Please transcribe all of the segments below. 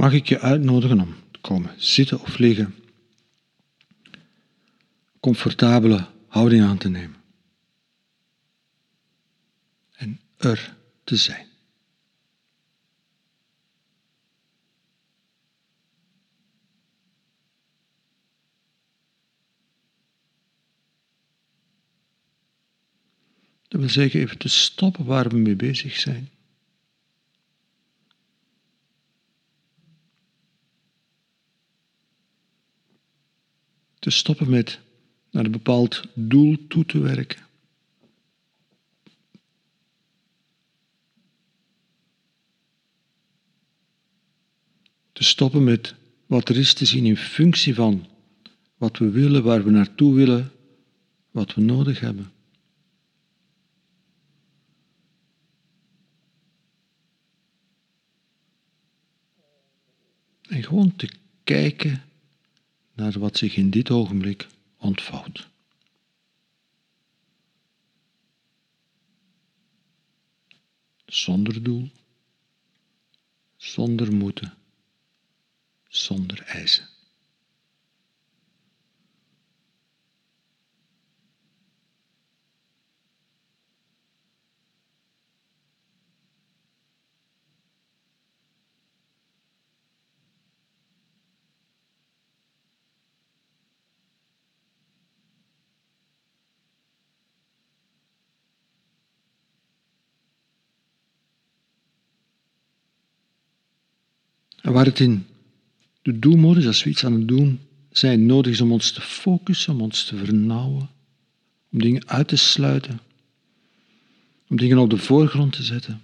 mag ik je uitnodigen om te komen zitten of liggen. Comfortabele houding aan te nemen. En er te zijn. Dat wil zeggen even te stoppen waar we mee bezig zijn. Te stoppen met naar een bepaald doel toe te werken. Te stoppen met wat er is te zien in functie van wat we willen, waar we naartoe willen, wat we nodig hebben. En gewoon te kijken naar wat zich in dit ogenblik ontvouwt. Zonder doel, zonder moeten, zonder eisen. En waar het in de doelmodus, als we iets aan het doen zijn, nodig is om ons te focussen, om ons te vernauwen, om dingen uit te sluiten, om dingen op de voorgrond te zetten.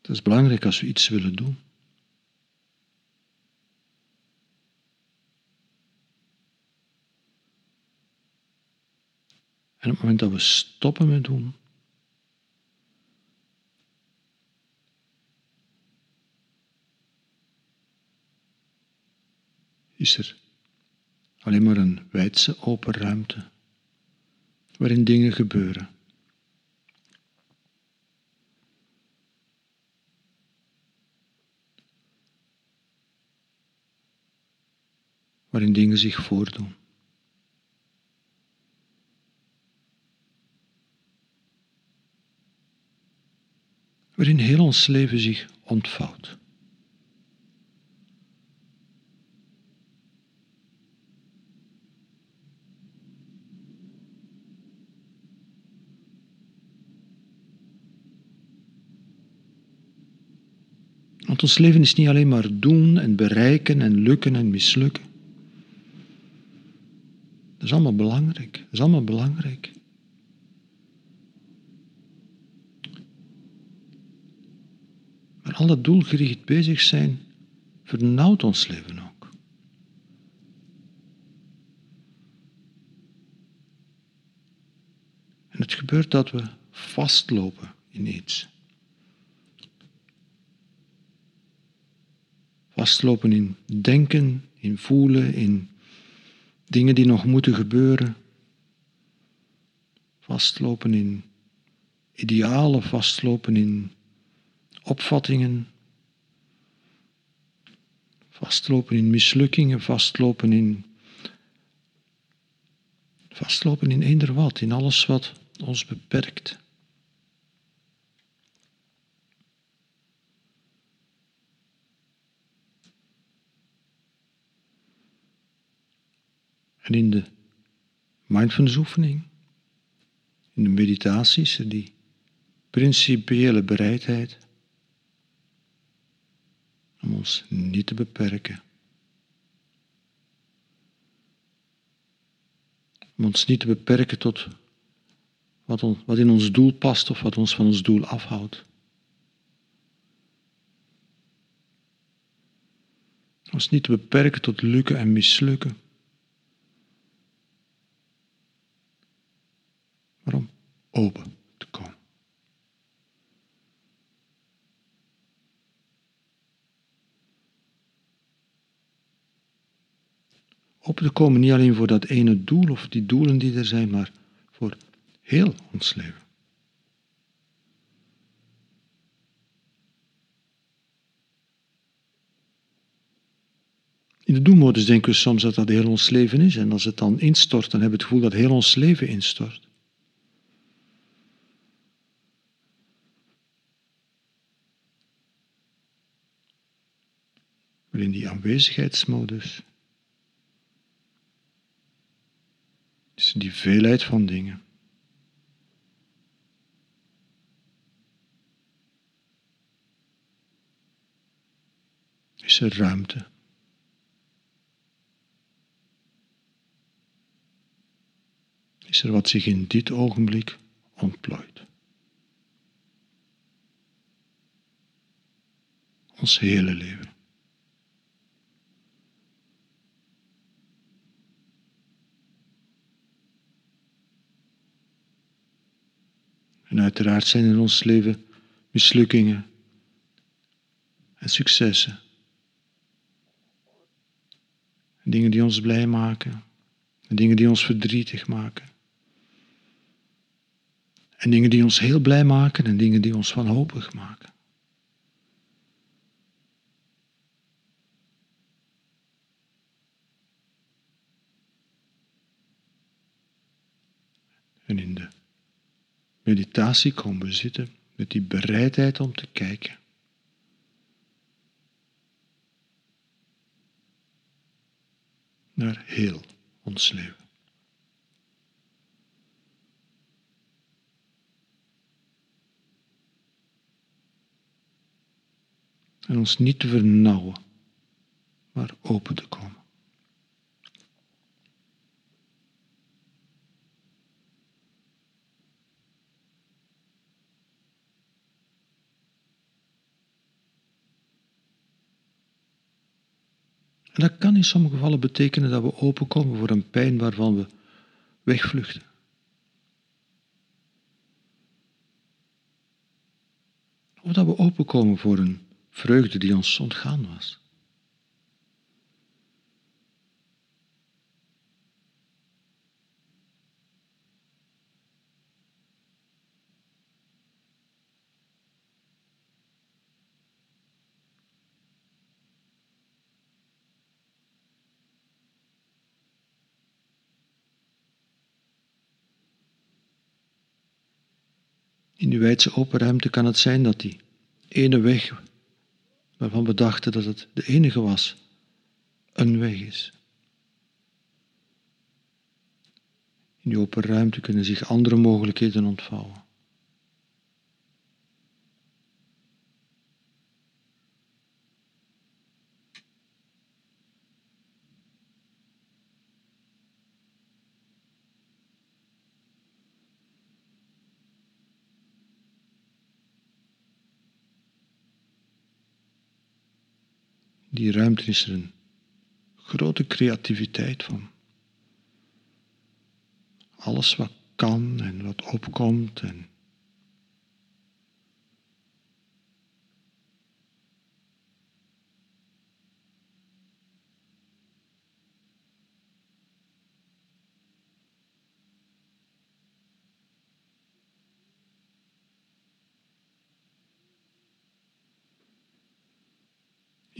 Dat is belangrijk als we iets willen doen. En op het moment dat we stoppen met doen, is er alleen maar een wijdse open ruimte waarin dingen gebeuren. Waarin dingen zich voordoen. Waarin heel ons leven zich ontvouwt. Want ons leven is niet alleen maar doen en bereiken en lukken en mislukken. Dat is allemaal belangrijk. Dat is allemaal belangrijk. Maar alle doelgericht bezig zijn vernauwt ons leven ook. En het gebeurt dat we vastlopen in iets. Vastlopen in denken, in voelen, in dingen die nog moeten gebeuren. Vastlopen in idealen, vastlopen in opvattingen. Vastlopen in mislukkingen, vastlopen in. Vastlopen in eender wat, in alles wat ons beperkt. En in de mindfulness oefening, in de meditaties, die principiële bereidheid om ons niet te beperken. Om ons niet te beperken tot wat, wat in ons doel past of wat ons van ons doel afhoudt. Ons niet te beperken tot lukken en mislukken. open te komen. Open te komen niet alleen voor dat ene doel of die doelen die er zijn, maar voor heel ons leven. In de doelmodus denken we soms dat dat heel ons leven is. En als het dan instort, dan hebben we het gevoel dat heel ons leven instort. In die aanwezigheidsmodus is die veelheid van dingen. Is er ruimte? Is er wat zich in dit ogenblik ontplooit? Ons hele leven. En uiteraard zijn in ons leven mislukkingen en successen. En dingen die ons blij maken. En dingen die ons verdrietig maken. En dingen die ons heel blij maken en dingen die ons wanhopig maken. En in de meditatie komen we zitten met die bereidheid om te kijken. Naar heel ons leven. En ons niet te vernauwen, maar open te komen. En dat kan in sommige gevallen betekenen dat we openkomen voor een pijn waarvan we wegvluchten. Of dat we openkomen voor een vreugde die ons ontgaan was. In die wijdse open ruimte kan het zijn dat die ene weg, waarvan we dachten dat het de enige was, een weg is. In die open ruimte kunnen zich andere mogelijkheden ontvouwen. Die ruimte is er een grote creativiteit van. Alles wat kan en wat opkomt en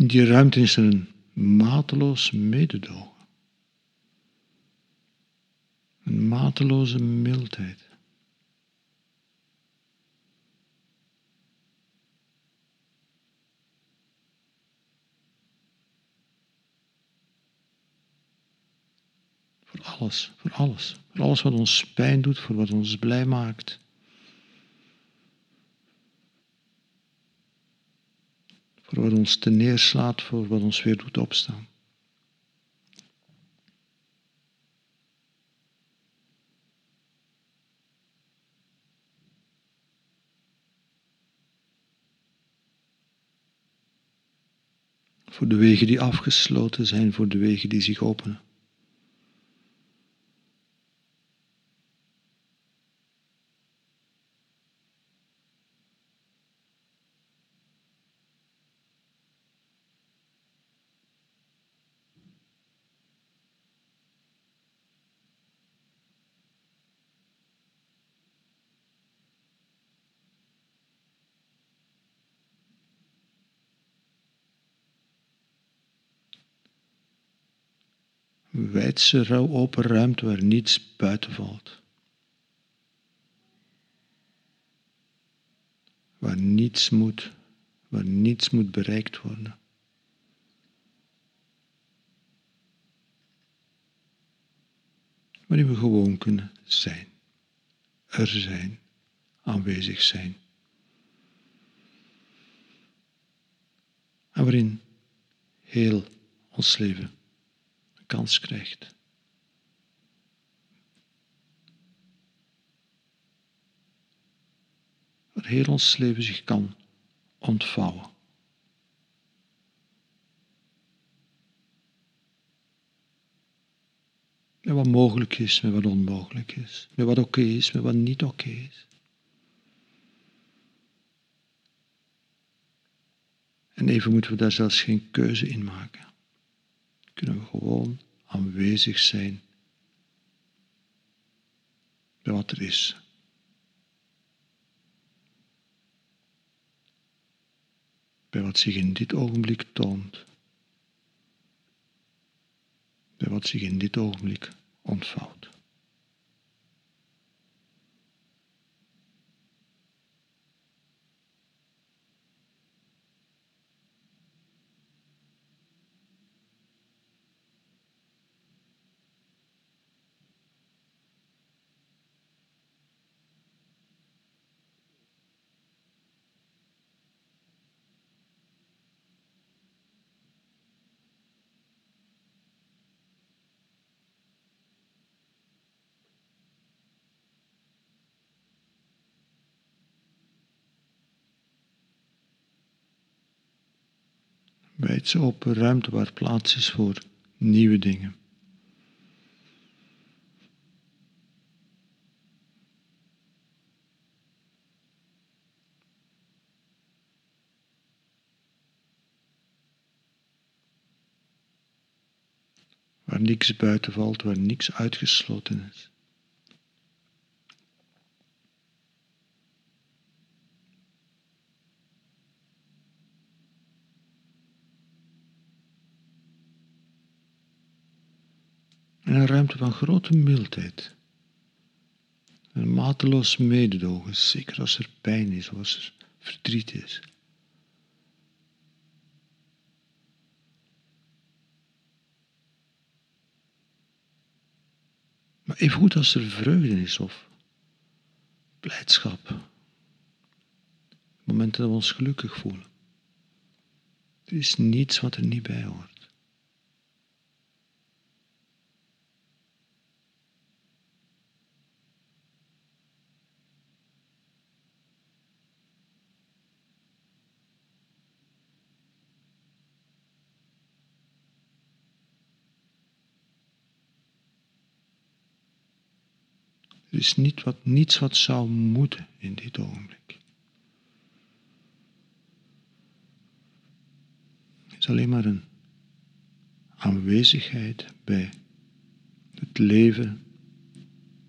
die ruimte is er een mateloos mededogen. Een mateloze mildheid. Voor alles, voor alles. Voor alles wat ons pijn doet, voor wat ons blij maakt. Voor wat ons te neerslaat, voor wat ons weer doet opstaan. Voor de wegen die afgesloten zijn, voor de wegen die zich openen. Wijdse, rauw open ruimte waar niets buiten valt. Waar niets moet, waar niets moet bereikt worden. Waarin we gewoon kunnen zijn, er zijn, aanwezig zijn. En waarin heel ons leven kans krijgt. Waar heel ons leven zich kan ontvouwen. Met wat mogelijk is, met wat onmogelijk is. Met wat oké is, met wat niet oké is. En even moeten we daar zelfs geen keuze in maken. Kunnen we gewoon aanwezig zijn bij wat er is. Bij wat zich in dit ogenblik toont. Bij wat zich in dit ogenblik ontvouwt. Wijdse open ruimte waar plaats is voor nieuwe dingen. Waar niks buiten valt, waar niks uitgesloten is. En een ruimte van grote mildheid. Een mateloos mededogen, zeker als er pijn is of als er verdriet is. Maar even goed als er vreugde is of blijdschap. Momenten dat we ons gelukkig voelen. Er is niets wat er niet bij hoort. Er is niet wat, niets wat zou moeten in dit ogenblik. Het is alleen maar een aanwezigheid bij het leven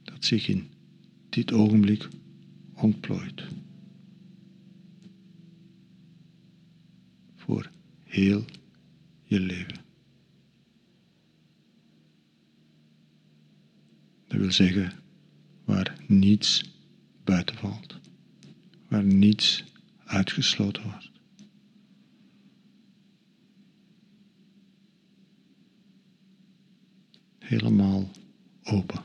dat zich in dit ogenblik ontplooit. Voor heel je leven. Dat wil zeggen niets buiten valt, waar niets uitgesloten wordt. Helemaal open.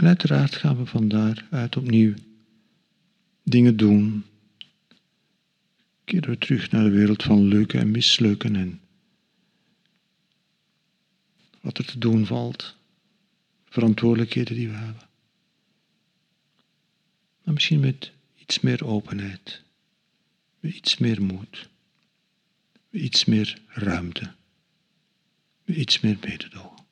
En uiteraard gaan we van daaruit opnieuw dingen doen. Keren we terug naar de wereld van lukken en mislukken en wat er te doen valt, verantwoordelijkheden die we hebben. Maar misschien met iets meer openheid, met iets meer moed, met iets meer ruimte, met iets meer mededogen.